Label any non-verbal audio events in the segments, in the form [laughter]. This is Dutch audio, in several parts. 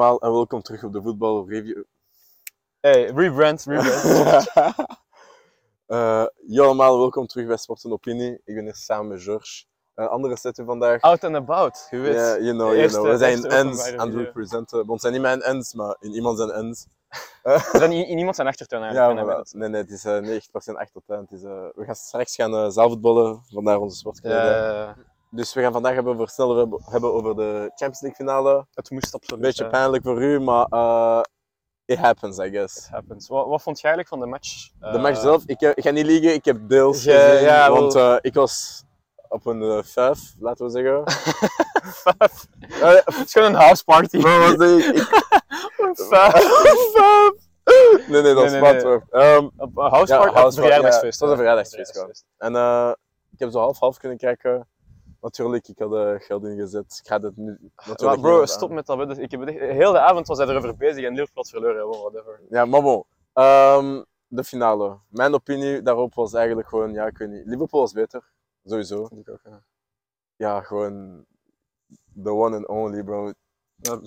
allemaal en welkom terug op de voetbal review. Hey, rebrand, rebrand. [laughs] Eh, yo allemaal, welkom terug bij Sport en Opinie. Ik ben hier samen met George. Een andere setting vandaag. Out and about, je weet. Ja, you know, De you eerste- know. We zijn ends aan het representen. Want zijn niet mijn ends, maar in iemand zijn ends. [laughs] In, in iemand zijn achtertuin Ja, eigenlijk. maar, nee, nee, het is eh 90% achtertuin. Het is, eh, we gaan straks gaan uh, zaalvoetballen, vandaar onze sportkleding. Dus we gaan vandaag hebben over, snel hebben- over de Champions League finale. het moest absoluut. Een beetje pijnlijk voor u, maar eh, it happens, I guess. It happens. Wat, wat vond jij eigenlijk van de match? De Eh, match zelf, ik, heb- ik ga niet liegen, ik heb deels Ja, gezien, ja, want eh, ik was op een eh, vijf, laten we zeggen. [laughs] Vijf. Eh, Het is gewoon een house party. Wat was ik? [laughs] ik Vijf. [laughs] nee, nee, dat is Nee, nee, nee. Ehm, Op een house Ja, party? house Op party, verjaardagsfeest. ja, het was een verjaardagsfeest, ja. en eh, ik heb zo half-half kunnen kijken. Natuurlijk, ik had er geld ingezet. Ik ga het nu natuurlijk Maar bro, stop met dat. wedden. Ik heb echt- heel de avond was hij erover bezig en Liverpool had verloren. Whatever. Ja, maar bon. Ehm, de finale. Mijn opinie daarop was eigenlijk gewoon, ja, ik weet niet. Liverpool was beter. Sowieso. Vind ik ook, ja. Ja, gewoon. The one and only, bro. Ja.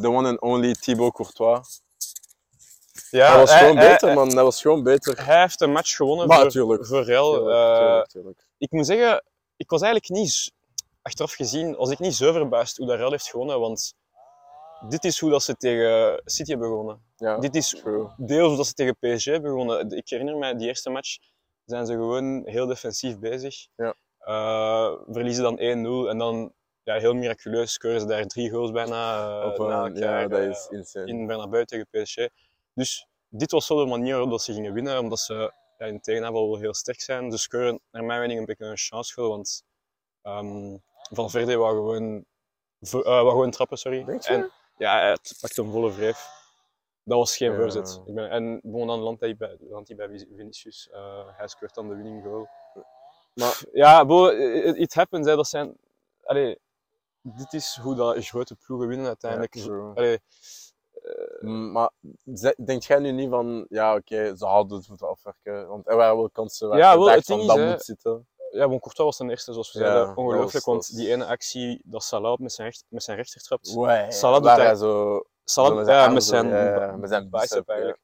The one and only Thibaut Courtois. Ja, hij was hij- gewoon hij- beter, man. Hij was gewoon beter. Hij heeft een match gewonnen Maar voor, tuurlijk. voor Real. Tuurlijk, Eh, tuurlijk, ik moet zeggen, ik was eigenlijk niet, achteraf gezien, was ik niet zo verbaasd hoe dat Real heeft gewonnen, want dit is hoe dat ze tegen City hebben gewonnen. Ja, Dit is true. deels hoe dat ze tegen PSG hebben gewonnen. Ik herinner mij, die eerste match zijn ze gewoon heel defensief bezig. Ja. Eh, verliezen dan 1-0 en dan ja, heel miraculeus scoren ze daar drie goals bijna uh, Op na ja, dat eh, is insane. in Bernabeu tegen PSG. Dus dit was zo de manier waarop dat ze gingen winnen, omdat ze ja, in de tegenaanval wel heel sterk zijn. Ze scoren naar mijn mening een beetje een chance goal, want ehm Van Verde wou gewoon, eh, wou gewoon trappen, sorry. En ja, het pakte een volle wreef. Dat was geen Ja. voorzet. Ik ben, en bon, dan landt hij bij, landt hij bij Vinicius. Eh, hij scoort dan de winning goal. Maar- ja, bo, it, it happens. Hè. Dat zijn, allee, dit is hoe dat grote ploegen winnen uiteindelijk. Ja, true. Allee, Mm, Maar ze- denk jij nu niet van, ja oké, ze hadden het moeten afwerken? Want er waren wel kansen waar Ja, je wel, het van, dat moet zitten. ja, bon, Courtois was de eerste, zoals we zeiden. Ongelooflijk, want die ene actie dat Salah met zijn, recht, met zijn rechter trapt. Salah doet hij- zo... Salah, met ja, zijn, ja, ja, met zijn bicep eigenlijk.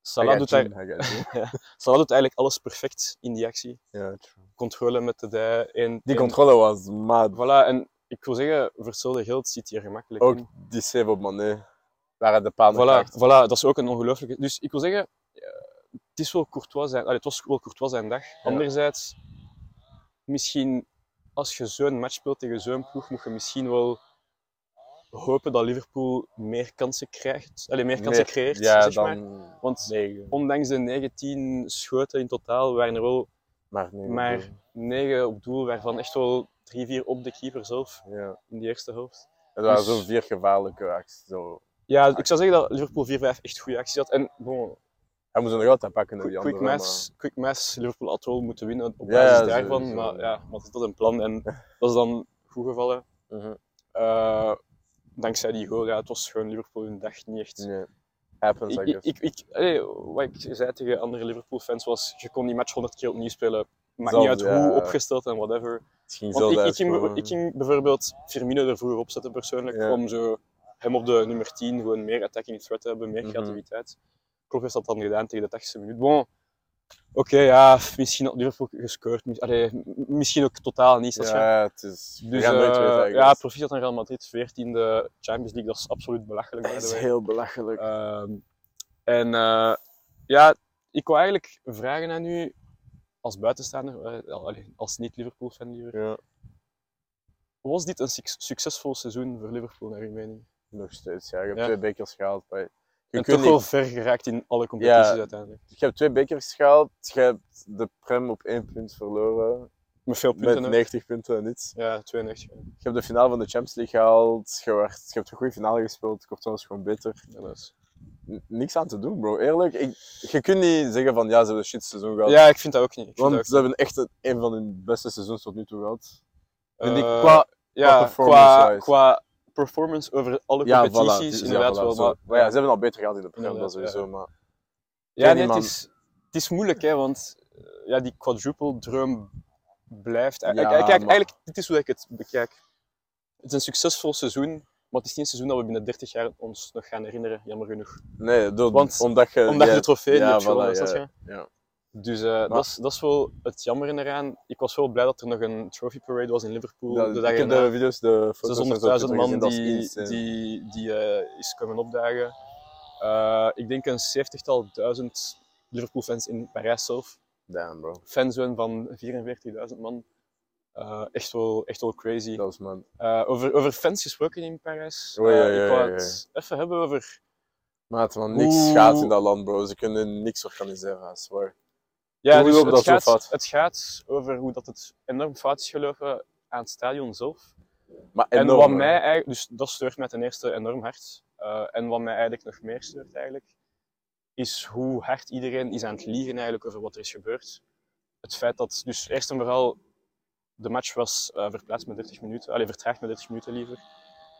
Salah doet. [laughs] Salah eigenlijk alles perfect in die actie. Ja, true. Controle met de dij. één- Die controle was mad. Voilà, en ik wil zeggen, voor hetzelfde geld zit hij er gemakkelijk Ook in. die save op Mané, waar hij de Voilà, voilà, dat is ook een ongelooflijke. Dus ik wil zeggen, ja, het is wel Courtois zijn, allee, het was wel Courtois zijn dag. Anderzijds, misschien als je zo'n match speelt tegen zo'n ploeg, moet je misschien wel hopen dat Liverpool meer kansen krijgt. Allee, meer kansen Meer- creëert, Ja, zeg maar. Want ondanks de 19 schoten in totaal, waren er wel Maar negen. maar 9 op doel, waarvan echt wel 3, 4 op de keeper zelf Ja. in die eerste helft. Het waren Dus- zo vier gevaarlijke acties. Zo. Ja, ik zou zeggen dat Liverpool 4-5 echt goede acties had. En bon, Hij moest er nog altijd pakken, die quick, andere. quick, maar- quick mass, Liverpool had wel moeten winnen op basis ja, daarvan. sowieso. Maar ja, maar het is dat een plan en [laughs] dat is dan goed gevallen. Mhm. Eh, dankzij die goal, ja, het was gewoon Liverpool hun dag niet echt. Nee. Happens, Ik, ik, ik, allee, wat ik zei tegen andere Liverpool-fans was, je kon die match 100 keer opnieuw spelen. Maakt niet uit ja. hoe opgesteld en whatever. Het ging Want ik, ik, ging, ik ging bijvoorbeeld Firmino er vroeger opzetten persoonlijk, Ja. om zo hem op de nummer 10 gewoon meer attacking threat hebben, meer Mhm. creativiteit. Klopp heeft dat dan gedaan tegen de 80ste minuut. Bon, oké, ja, misschien had Liverpool gescoord, allee, misschien ook totaal niet. Ja, het is... Dus eh, weten, ja, proficiat aan Real Madrid, 14e Champions League, dat is absoluut belachelijk. Dat is heel belachelijk. Ehm, en eh, ja, ik wou eigenlijk vragen aan u, als buitenstaander, eh, als niet-Liverpool-fan liever, ja, was dit een suc- succesvol seizoen voor Liverpool, naar uw mening? Nog steeds. Ja. Je hebt Ja. twee bekers gehaald. maar Je, en kunt toch wel niet- ver geraakt in alle competities Ja. uiteindelijk. je hebt twee bekers gehaald. Je hebt de Prem op één punt verloren. Met veel punten Met ook. 90 punten en iets. Ja, 92. ja. Je hebt de finale van de Champions League gehaald. Je, werd, je hebt een goede finale gespeeld. Courtois was gewoon beter. Ja, dat is- N- niks aan te doen, bro. Eerlijk. Ik, je kunt niet zeggen van ja, ze hebben een shit seizoen gehad. ja, ik vind dat ook niet. Ik vind Want dat ze hebben echt een, een van hun beste seizoens tot nu toe gehad. ook- Vind ik, Eh, qua, ja, qua, performance-wise. qua performance over alle ja, competities, voilà, inderdaad ja, voilà, wel. zo. Maar, Maar ja, ze hebben al beter gehad in de Inderdaad, sowieso. ja. Maar Ja, nee, het, is, het is moeilijk, hè, want eh, ja, die quadruple-droom blijft. Ja, kijk, eigenlijk, dit is hoe ik het bekijk. Het is een succesvol seizoen, Maar het is niet een seizoen dat we binnen 30 jaar ons nog gaan herinneren, jammer genoeg. Nee, Want- omdat je... Omdat je de trofee niet hebt voilà, gewonnen, ja, Dus eh, dat, is, dat is wel het jammer eraan. Ik was wel blij dat er nog een trophy parade was in Liverpool. Ja, de dag ik heb de video's, de foto's en zo 600.000 man die, die, die eh, is komen opdagen. Eh, ik denk een zeventigtal duizend Liverpool-fans in Parijs zelf. Damn, bro. Fanzone van 44.000 man. Echt, wel, echt wel crazy. Dat man. Over, over fans gesproken in Parijs. Ik wou het even hebben over. Maat, man, niks Hoe- gaat in dat land, bro. Ze kunnen niks organiseren, I swear. Ja, Hoe dus het, dat zo gaat, fout? het gaat over hoe dat het enorm fout is gelopen aan het stadion zelf. Maar En enorm, wat hè. mij eigenlijk, dus dat steurt mij ten eerste enorm hard. Eh, en wat mij eigenlijk nog meer steurt eigenlijk, is hoe hard iedereen is aan het liegen eigenlijk over wat er is gebeurd. Het feit dat, dus eerst en vooral, de match was eh, verplaatst met 30 minuten, alleen vertraagd met 30 minuten liever.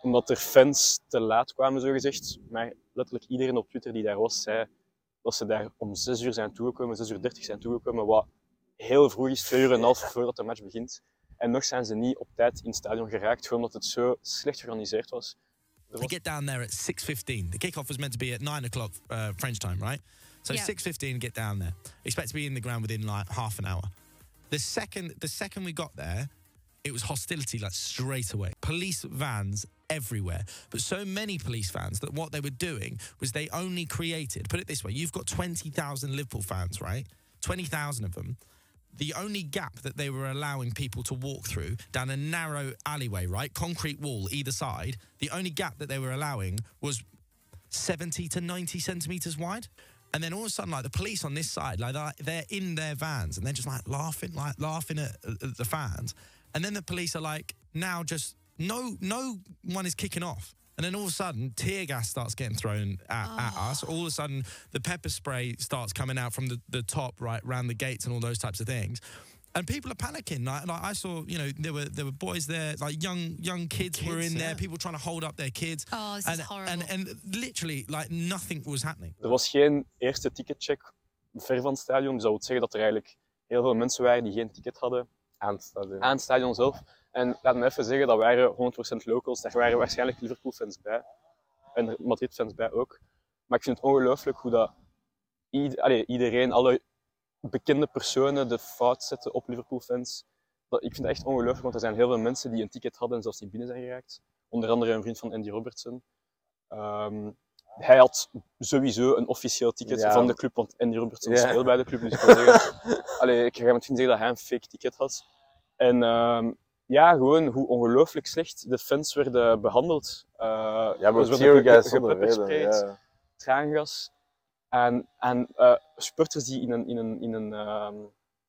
Omdat er fans te laat kwamen, zogezegd. Maar letterlijk iedereen op Twitter die daar was, zei dat ze daar om 6 uur zijn toegekomen, 6 uur 30 zijn toegekomen, wat heel vroeg is, 2 uur en een half voordat de match begint. En nog zijn ze niet op tijd in het stadion geraakt, gewoon omdat het zo slecht georganiseerd was. They was get down there at 6.15. The kickoff was meant to be at 9 o'clock uh, French time, right? So Yeah. 6.15, get down there. Expect to be in the ground within like half an hour. The second, the second we got there, it was hostility like straight away. Police vans everywhere. But so many police fans that what they were doing was they only created, put it this way, you've got 20,000 Liverpool fans, right? 20,000 of them. The only gap that they were allowing people to walk through down a narrow alleyway, right? Concrete wall either side. The only gap that they were allowing was 70 to 90 centimeters wide. And then all of a sudden, like the police on this side, like they're, in their vans and they're just like laughing, like laughing at the fans. And then the police are like, now just no, no one is kicking off. And then all of a sudden, tear gas starts getting thrown at, at us. All of a sudden, the pepper spray starts coming out from the, the top, right, around the gates and all those types of things. And people are panicking. Like, like I saw, you know, there were there were boys there, like young young kids, were Kids, in there. People trying to hold up their kids. Oh, this and, is horrible. and and literally, like nothing was happening. Er was geen eerste ticketcheck ver van het stadion. Dus dat wil zeggen dat er eigenlijk heel veel mensen waren die geen ticket hadden Aan het stadion. aan het stadion zelf. En laat me even zeggen, dat waren 100% locals. Daar waren waarschijnlijk Liverpool-fans bij. En Madrid-fans bij ook. Maar ik vind het ongelooflijk hoe dat iedereen, alle bekende personen, de fout zetten op Liverpool-fans. Ik vind het echt ongelooflijk, want er zijn heel veel mensen die een ticket hadden en zelfs niet binnen zijn geraakt. Onder andere een vriend van Andy Robertson. Ehm, hij had sowieso een officieel ticket Ja. van de club, want Andy Robertson Ja. speelt bij de club. Dus ik zeggen, [laughs] allee, ik ga misschien zeggen dat hij een fake ticket had. En ehm, ja, gewoon hoe ongelooflijk slecht de fans werden behandeld. Uh, Ja, maar ze tear werden gas ge- zonder reden. gepeppersprayed, Ja. traangas. En, en eh, sporters die in een, in een, in een, ehm,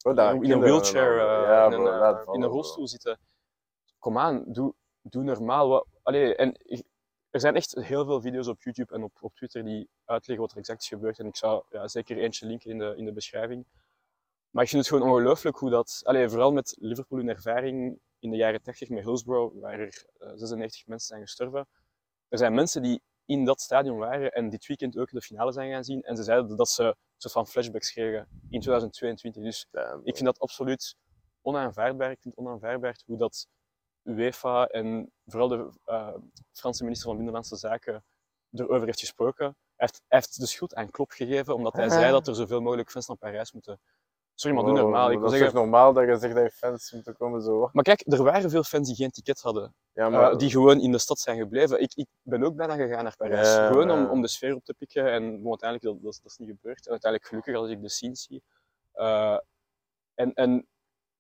Oh, daar in een wheelchair, eh, ja, in, een, in bro. rolstoel zitten. Kom aan, doe, doe normaal. Wat, allee, en er zijn echt heel veel video's op YouTube en op, op Twitter die uitleggen wat er exact is gebeurd. En ik zou ja, zeker eentje linken in de, in de beschrijving. Maar ik vind het gewoon ongelooflijk hoe dat, allee, vooral met Liverpool hun ervaring in de jaren 80 met Hillsborough, waar er eh, 96 mensen zijn gestorven. Er zijn mensen die in dat stadion waren en dit weekend ook de finale zijn gaan zien. En ze zeiden dat ze een soort van flashbacks kregen in 2022. Dus ik vind dat absoluut onaanvaardbaar. Ik vind het onaanvaardbaar hoe dat UEFA en vooral de eh, Franse minister van Binnenlandse Zaken erover heeft gesproken. Hij heeft, hij heeft de schuld aan Klopp gegeven, omdat hij zei dat er zoveel mogelijk fans naar Parijs moeten. Sorry, maar doe normaal. Ik wil dat is zeggen, toch normaal dat je zegt dat je fans moeten komen zo. maar kijk, er waren veel fans die geen ticket hadden, Ja, eh, maar die gewoon in de stad zijn gebleven. Ik, ik ben ook bijna gegaan naar Parijs, Ja, gewoon om, om de sfeer op te pikken. En bon, uiteindelijk, dat, dat, is- dat is niet gebeurd. En uiteindelijk gelukkig als ik de scenes zie. Eh, en en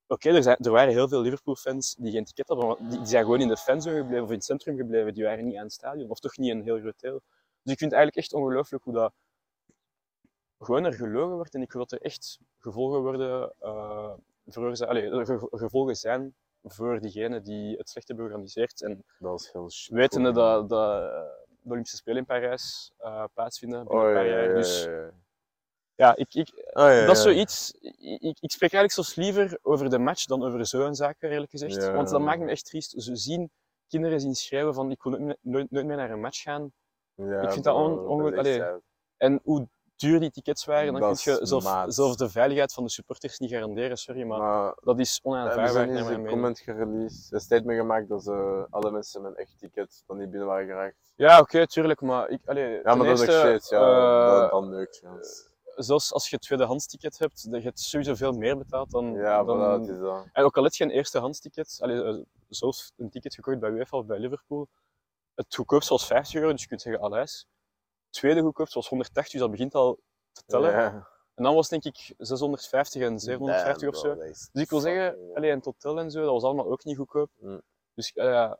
oké, er, zijn- er waren heel veel Liverpool-fans die geen ticket hadden, maar die, die zijn gewoon in de fanzone gebleven of in het centrum gebleven. Die waren niet aan het stadion, of toch niet een heel groot deel. Dus ik vind het eigenlijk echt ongelooflijk hoe dat gewoon er gelogen wordt. En ik wil dat er echt gevolgen worden, allee, ge- gevolgen zijn voor diegenen die het slecht hebben georganiseerd. En dat is heel wetende dat, dat de Olympische Spelen in Parijs eh, plaatsvinden binnen Oh, een ja, paar ja, jaar. ja, Dus ja, ja. ja, ik, ik, Oh, ja, dat is zoiets. Ik, ik, spreek eigenlijk zelfs liever over de match dan over zo'n zaken, eerlijk gezegd. Want dat maakt me echt triest. Ze zien kinderen zien schrijven van ik wil nooit, meer- nooit, nooit meer naar een match gaan. Ja, ik vind dat on- allee. En hoe duur die tickets waren, dan Dat kun je zelf, de veiligheid van de supporters niet garanderen, sorry, maar Maar dat is onaanvaardbaar naar mijn een mening. comment gereleased, een statement gemaakt dat ze alle mensen met echt ticket dan niet binnen waren geraakt? Ja, oké, tuurlijk, maar ik, allee, Ja, maar dat is ook shit, ja. eh, dat, dan neukt je. zelfs als je tweedehands ticket hebt, dat je het sowieso veel meer betaalt dan... Ja, dan het is dat. En ook al heb je een eerstehands ticket, allee, eh, zelfs een ticket gekocht bij UEFA of bij Liverpool, het goedkoopste was 50 euro, dus je kunt zeggen alles. Tweede goedkoopste was 180, dus dat begint al te tellen. Ja. En dan was denk ik 650 en 750 of Damn, zo. bro, Dus ik wil zeggen, fucking- allee, en het hotel en zo, dat was allemaal ook niet goedkoop. Mm. Dus eh,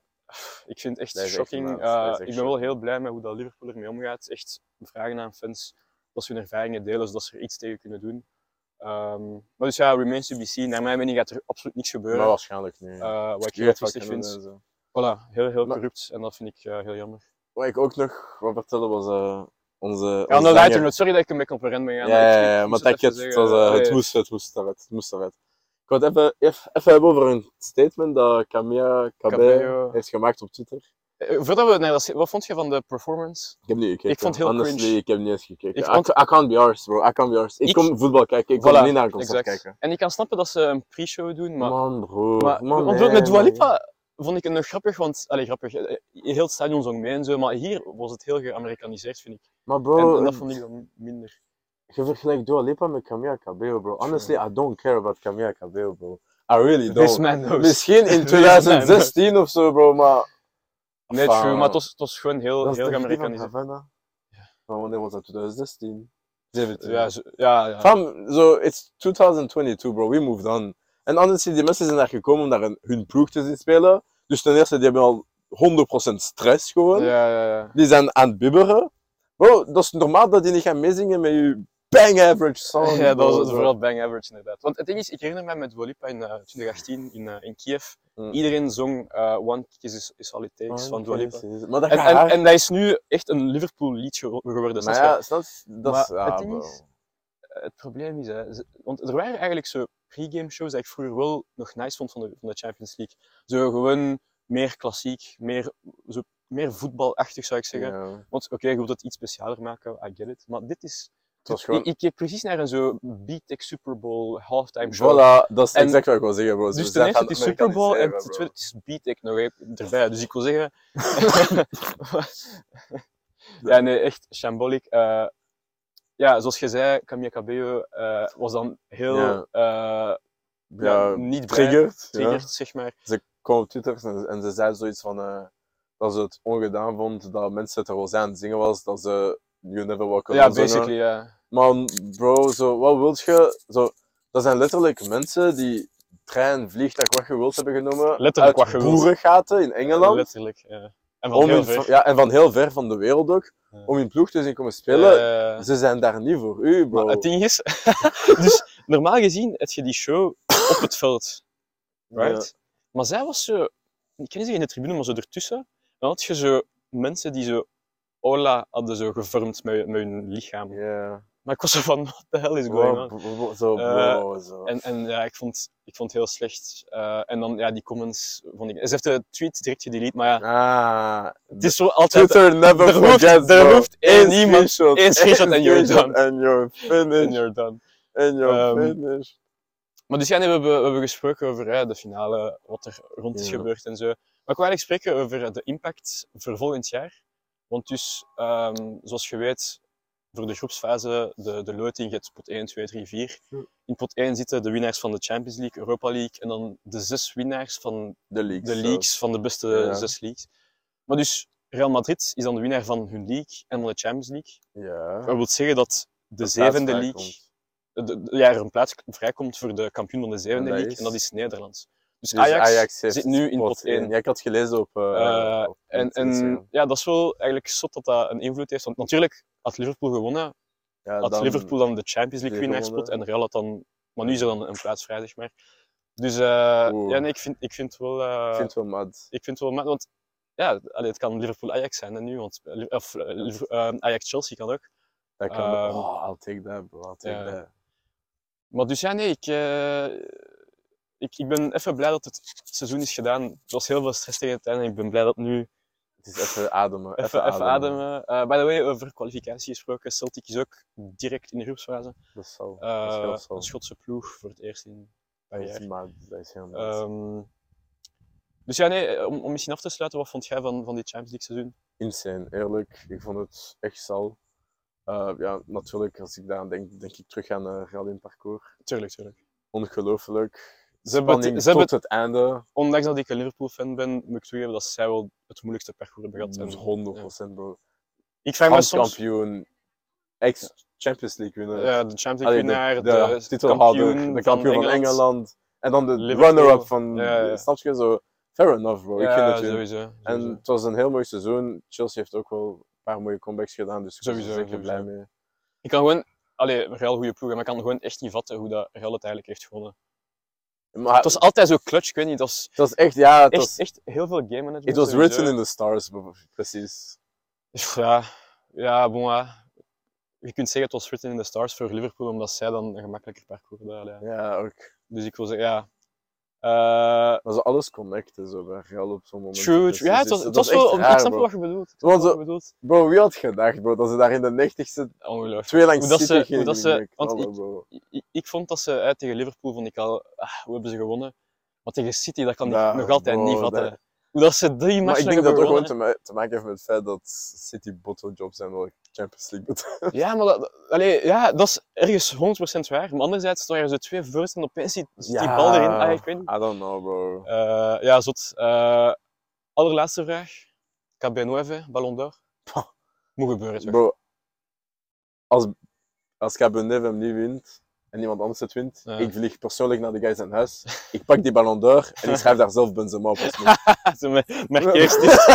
ik vind het echt shocking. echt ik ben wel shocking. heel blij met hoe dat Liverpool ermee omgaat. Echt vragen aan fans dat ze hun ervaringen delen, zodat ze er iets tegen kunnen doen. Ehm, maar dus ja, remains to be seen. Naar mijn mening gaat er absoluut niks gebeuren. Maar waarschijnlijk niet. Eh, wat ik heel kunnen vind. Voilà, heel, heel Maar- corrupt en dat vind ik eh, heel jammer. Wat ik ook nog wil vertellen was eh, onze. Ja, onze note. Sorry dat ik een beetje op een ren ben Ja, ja, ik- ja, ik maar het dat even het, was, eh, het, moest, het moest eruit. Het moest eruit. Ik wou het even, even, even hebben over een statement dat Camilla Cabello heeft gemaakt op Twitter. eh, Voordat we naar dat... Wat vond je van de performance? Ik heb niet gekeken. Ik vond het heel Honestly, cringe. ik heb niet eens gekeken. Ik I, vond- ca- I can't be ours, bro. I can't be ours. Ik, Ik- kom voetbal kijken. Ik kom Voilà, niet naar een concert exact. kijken. En ik kan snappen dat ze een pre-show doen, maar... Man, bro. maar man, want nee, met Dua. Lipa vond ik het nog grappig, want... Allee, grappig. eh, Heel het stadion zong mee en zo, maar hier was het heel geamerikaniseerd, vind ik. Maar bro, en dat vond ik dan minder. je vergelijkt Dua Lipa met Camilla Cabello, bro. Honestly, I don't care about Camilla Cabello, bro. I really This don't. man knows. Misschien in [laughs] This man 2016 of zo, bro, maar... Nee, Enfin, true, maar het was, het was gewoon heel, Dat heel geamerikaniseerd. Havana? Van wanneer was dat? 2016? 17. Ja, zo- ja, ja. Fam, so, it's 2022, bro. We moved on. En honestly, die mensen zijn daar gekomen om een, hun ploeg te zien spelen. Dus ten eerste, die hebben al 100% stress gewoon. Ja, ja, ja. Die zijn aan het bibberen. Bro, dat is normaal dat die niet gaan meezingen met je bang average song. Ja, dat was vooral bang average inderdaad. Want het ding is, ik herinner me met Dua Lipa in eh, 2018 in, eh, in Kiev. Mm. Iedereen zong eh, One Kiss is, is All It Takes Oh, van Dua Lipa. Maar dat En, en, en dat is nu echt een Liverpool liedje geworden. Maar ja, je? Dat is... Ja, het ding is- Het probleem is, hè, want er waren eigenlijk zo pre-game shows dat ik vroeger wel nog nice vond van de, van de Champions League. Zo gewoon meer klassiek, meer, zo, meer voetbalachtig zou ik zeggen. Ja. Want oké, je wilt het iets specialer maken, I get it. Maar dit is... Het was gewoon... Ik, ik keek precies naar een zo B-Tech Super Bowl halftime show. Voilà, dat is En- exact wat ik wil zeggen, bro. Ze Dus ten eerste, het is Super Bowl en ten tweede, het is B-Tech nog hè, erbij. Dus ik wil zeggen... [laughs] [laughs] ja, nee, echt shambolic. Eh, ja, zoals je zei, Camilla Cabello eh, was dan heel Ja. eh, ja, niet triggerd. ja. zeg maar. Ze kwam op Twitter en, en ze zei zoiets van eh, dat ze het ongedaan vond dat mensen het er wel aan het zingen was, dat ze You Never Walk Alone Ja, basically, ja. Man, bro, zo, wat wilt je? Zo, dat zijn letterlijk mensen die trein, vliegtuig, wat je wilt hebben genomen Letterlijk uit wat je wilt. boerengaten in Engeland. Letterlijk, ja. En van om heel in- ver. ja, en van heel ver van de wereld ook. Ja. Om in ploeg te zien komen spelen. Eh, Ze zijn daar niet voor u, bro. maar het ding is, [laughs] dus normaal gezien heb je die show op het veld. Right? Maar zij was zo, ik kan niet zeggen in de tribune, maar zo ertussen. Dan had je zo mensen die zo Ola hadden zo gevormd met, met hun lichaam. Ja. Maar ik was zo van, [laughs] what the hell is going on? zo, Eh, zo. En, en ja, ik vond, ik vond het heel slecht. Eh, en dan, ja, die comments vond ik... Ze heeft de tweet direct gedelete, maar ja, Ah, het is zo altijd... Twitter never er hoeft- forgets, er bro. hoeft één iemand- screenshot, één screenshot en you're done. And you're And finished. you're done. And you're finished. Maar dus ja, nee, we, hebben, we hebben gesproken over hè, de finale, wat er rond is Ja. gebeurd en zo. Maar ik wil eigenlijk spreken over de impact voor volgend jaar. Want dus, ehm, zoals je weet, voor de groepsfase, de, de loting, je hebt pot 1, 2, 3, 4. Ja. In pot 1 zitten de winnaars van de Champions League, Europa League en dan de zes winnaars van De leaks. de leagues, van de beste Ja. zes leagues. Maar dus, Real Madrid is dan de winnaar van hun league en van de Champions League. Ja. Dat wil zeggen dat de zevende league de, de- ja, er een plaats vrijkomt voor de kampioen van de zevende En league, is? en dat is Nederland. Dus, Dus Ajax, zit nu in pot 1. Ja, ik had gelezen op. eh, Eh, op en, en Instagram. ja, dat is wel eigenlijk zot dat dat een invloed heeft. Want natuurlijk, had Liverpool gewonnen, ja, had dan- Liverpool dan de Champions League gewonnen. en Real had dan... Maar nu is er dan een plaats vrij, zeg maar. Dus eh, ja, nee, ik vind, ik vind wel... eh, Ik vind het wel mad. ik vind het wel mad, want ja, allee, het kan Liverpool-Ajax zijn nu, want, of eh, eh, Ajax-Chelsea kan ook. Dat kan. Ehm, oh, I'll take that, bro. I'll take that. Maar dus ja, nee, ik, eh, ik, ik ben even blij dat het seizoen is gedaan. Er was heel veel stress tegen het einde en ik ben blij dat het nu Het is even ademen. Even, even ademen. Eh, by the way, over kwalificatie gesproken, Celtic is ook direct in de groepsfase. Dat is zo. Eh, dat is een Schotse ploeg voor het eerst in een jaar. maar- dat is heel. Ehm, dus ja, nee, om, om misschien af te sluiten, wat vond jij van, van dit Champions League seizoen? Insane, eerlijk. Ik vond het echt zal. Eh, ja, natuurlijk, als ik daaraan denk, denk ik terug aan uh, Real in parcours. Tuurlijk, tuurlijk. Ongelooflijk. Ze hebben het- ze hebben tot het einde. Ondanks dat ik een Liverpool-fan ben, moet ik toegeven dat zij wel het moeilijkste parcours hebben gehad. Dus En 100% bro. ik vraag me soms... Kampioen, ex-Champions League winnaar. Ja, de Champions League winnaar, de, de, de titelhouder, de kampioen van Engeland. En dan de runner-up van, Ja, ja. snap je, zo, fair enough bro, ik Ja, vind het hun. sowieso. En sowieso. het was een heel mooi seizoen. Chelsea heeft ook wel een paar mooie comebacks gedaan, dus ik was er Sowieso, zeker blij sowieso. mee. Ik kan gewoon... Allee, Real goede ploeg, maar ik kan gewoon echt niet vatten hoe dat Real het eigenlijk heeft gewonnen. Maar Het was altijd zo clutch, ik weet niet, het was het was echt, ja, het echt, was, echt heel veel game management. it was sowieso. written in the stars, precies. Ja, ja, bon, ja. Je kunt zeggen het was written in the stars voor Liverpool, omdat zij dan een gemakkelijker parcours hadden. Ja. Ja, ook. Dus ik wil zeggen, ja. Eh, Maar zo alles connecten zo bij Real op zo'n moment. true, Dus true. Ja, het was, het dat was wel... raar, ik snap bro. wat je bedoelt. Want zo-. Bro, wie had gedacht, bro, dat ze daar in de 90ste Ongelooflijk. twee lang Hoe dat ze- hoe dat ze- want knallen, ik- ik, ik vond dat ze uit tegen Liverpool, vond ik al, ah, hoe hebben ze gewonnen? Maar tegen City, dat kan ik nog altijd bro, niet vatten. dat- Hoe dat ze Maar ik denk dat het ook gewoon te, ma- te maken heeft met het feit dat City bottlejobs zijn wel Champions League betreft. Ja, maar dat, allee, ja, dat is ergens 100% waar. Maar anderzijds waren ze twee first en opeens die, die bal erin. Ah, ik weet niet. I don't know, bro. Eh, ja, zot. Eh, allerlaatste vraag. KB9, Ballon d'Or. Moet gebeuren, toch? Bro, als, als Cabernet hem niet wint en iemand anders het wint, Ja. ik vlieg persoonlijk naar de guy zijn huis, ik pak die Ballon d'Or en ik schrijf daar zelf Benzema op merk eerst eens.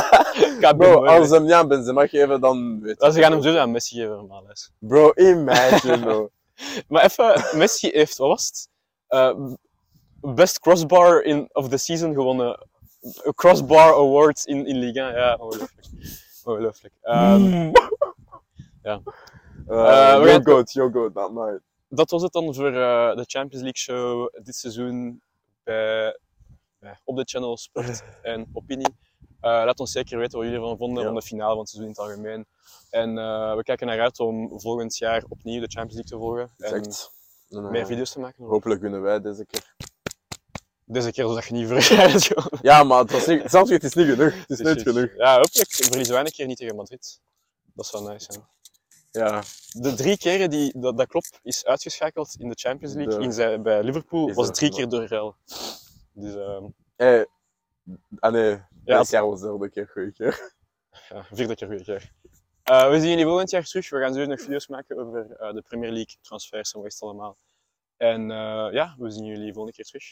Bro, als KB9. ze hem niet aan Benzema geven, dan weet Ja, Ze gaan hem sowieso aan Messi geven, normaal. is. Bro, imagine, bro. [laughs] Maar even, Messi heeft, wat was het? Eh, best crossbar in, of the season gewonnen. Crossbar Awards in, in Liga. Ja, ongelooflijk. Ongelooflijk. Ehm, Uh, we your gaan- goat, not mine. Dat was het dan voor eh, de Champions League show dit seizoen bij, op de channel Sport [laughs] en Opinie. Eh, laat ons zeker weten wat jullie ervan vonden Ja. van de finale van het seizoen in het algemeen. En eh, we kijken naar uit om volgend jaar opnieuw de Champions League te volgen. En Exact. En, meer video's te maken. Hopelijk winnen wij deze keer. Deze keer zodat je niet [laughs] gewonnen. Ja, maar het, was niet, zelfs het is niet genoeg. Het is niet genoeg. Ja, hopelijk verliezen wij een keer niet tegen Madrid. Dat zou nice zijn. Ja, De drie keren die dat, dat klopt is uitgeschakeld in de Champions League De- in zijn, bij Liverpool was er- drie keer door Real. Dus hey. Ah nee, Ja, dit jaar was de derde keer goeie keer. ja, vierde keer goede keer. Eh, we zien jullie volgend jaar terug. We gaan zo nog video's maken over eh, de Premier League, transfers en wat is het allemaal. En eh, ja, we zien jullie volgende keer terug.